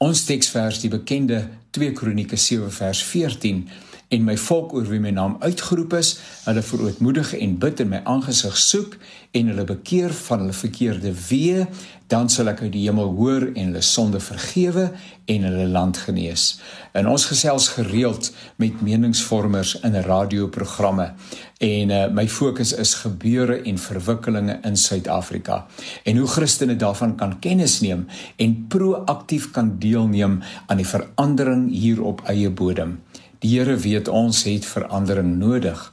Ons teksvers die bekende 2 Kronieke 7 vers 14 en my volk oor wie my naam uitgeroep is, hulle verootmoedig en bid in my aangesig soek en hulle bekeer van hulle verkeerde weë, dan sal ek uit die hemel hoor en hulle sonde vergewe en hulle land genees. En ons gesels gereeld met meningsvormers in radioprogramme en uh, my fokus is gebeure en verwikkelinge in Suid-Afrika en hoe Christene daarvan kan kennis neem en proaktief kan deelneem aan die verandering hier op eie bodem. Die Here weet ons het verandering nodig.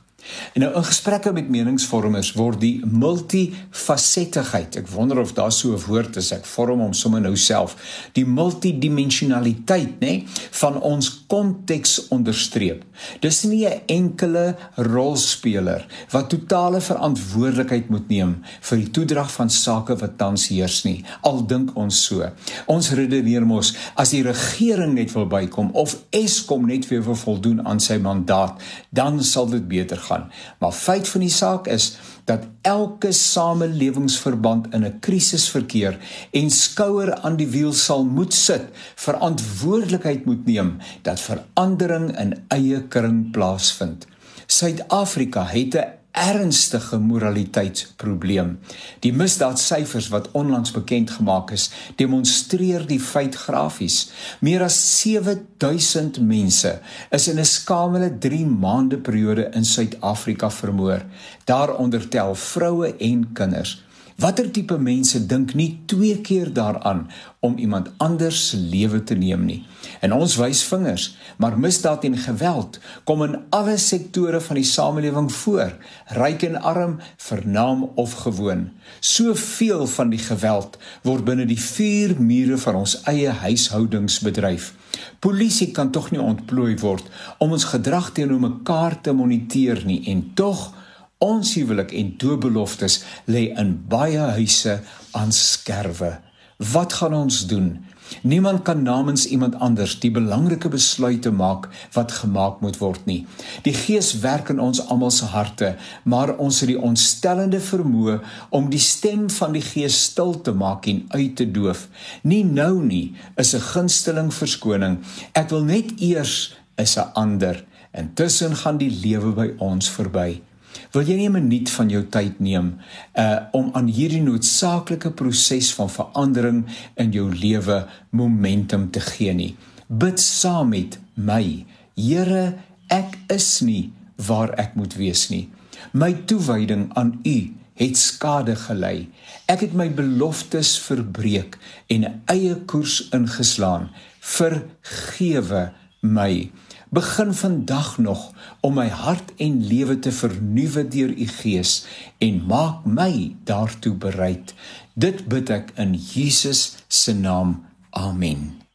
En nou in gesprekke met meningsvormers word die multifasettigheid, ek wonder of daar so 'n woord is, ek vorm hom sommer nou self, die multidimensionaliteit, nê, van ons konteks onderstreep. Dis nie 'n enkele rolspeler wat totale verantwoordelikheid moet neem vir die toedrag van sake wat tans heers nie. Al dink ons so. Ons redeneer mos as die regering net wil bykom of Eskom net weer wil voldoen aan sy mandaat, dan sal dit beter gaan. Maar feit van die saak is dat elke samelewingsverband in 'n krisis verkeer en skouer aan die wiel sal moet sit, verantwoordelikheid moet neem dat verandering in eie kring plaasvind. Suid-Afrika het 'n ernstige moraliteitsprobleem. Die misdaadsyfers wat onlangs bekend gemaak is, demonstreer die feit grafies. Meer as 7000 mense is in 'n skamele 3 maande periode in Suid-Afrika vermoor, daaronder tel vroue en kinders. Watter tipe mense dink nie twee keer daaraan om iemand anders se lewe te neem nie? En ons wys vingers, maar misdaad en geweld kom in alle sektore van die samelewing voor, ryk en arm, vernaam of gewoon. Soveel van die geweld word binne die vier mure van ons eie huishoudings bedryf. Polisie kan tog nie ontplooi word om ons gedrag teenoor mekaar te moniteer nie en tog Ons huwelik en doopbeloftes lê in baie huise aan skerwe. Wat gaan ons doen? Niemand kan namens iemand anders die belangrike besluite maak wat gemaak moet word nie. Die Gees werk in ons almal se harte, maar ons het die ontstellende vermoë om die stem van die Gees stil te maak en uit te doof. Nie nou nie is 'n gunsteling verskoning. Ek wil net eers is 'n ander. Intussen gaan die lewe by ons verby. Wil jy nie 'n minuut van jou tyd neem uh om aan hierdie noodsaaklike proses van verandering in jou lewe momentum te gee nie? Bid saam met my. Here, ek is nie waar ek moet wees nie. My toewyding aan U het skade gelei. Ek het my beloftes verbreek en 'n eie koers ingeslaan. Vergewe my. Begin vandag nog om my hart en lewe te vernuwe deur u Gees en maak my daartoe bereid. Dit bid ek in Jesus se naam. Amen.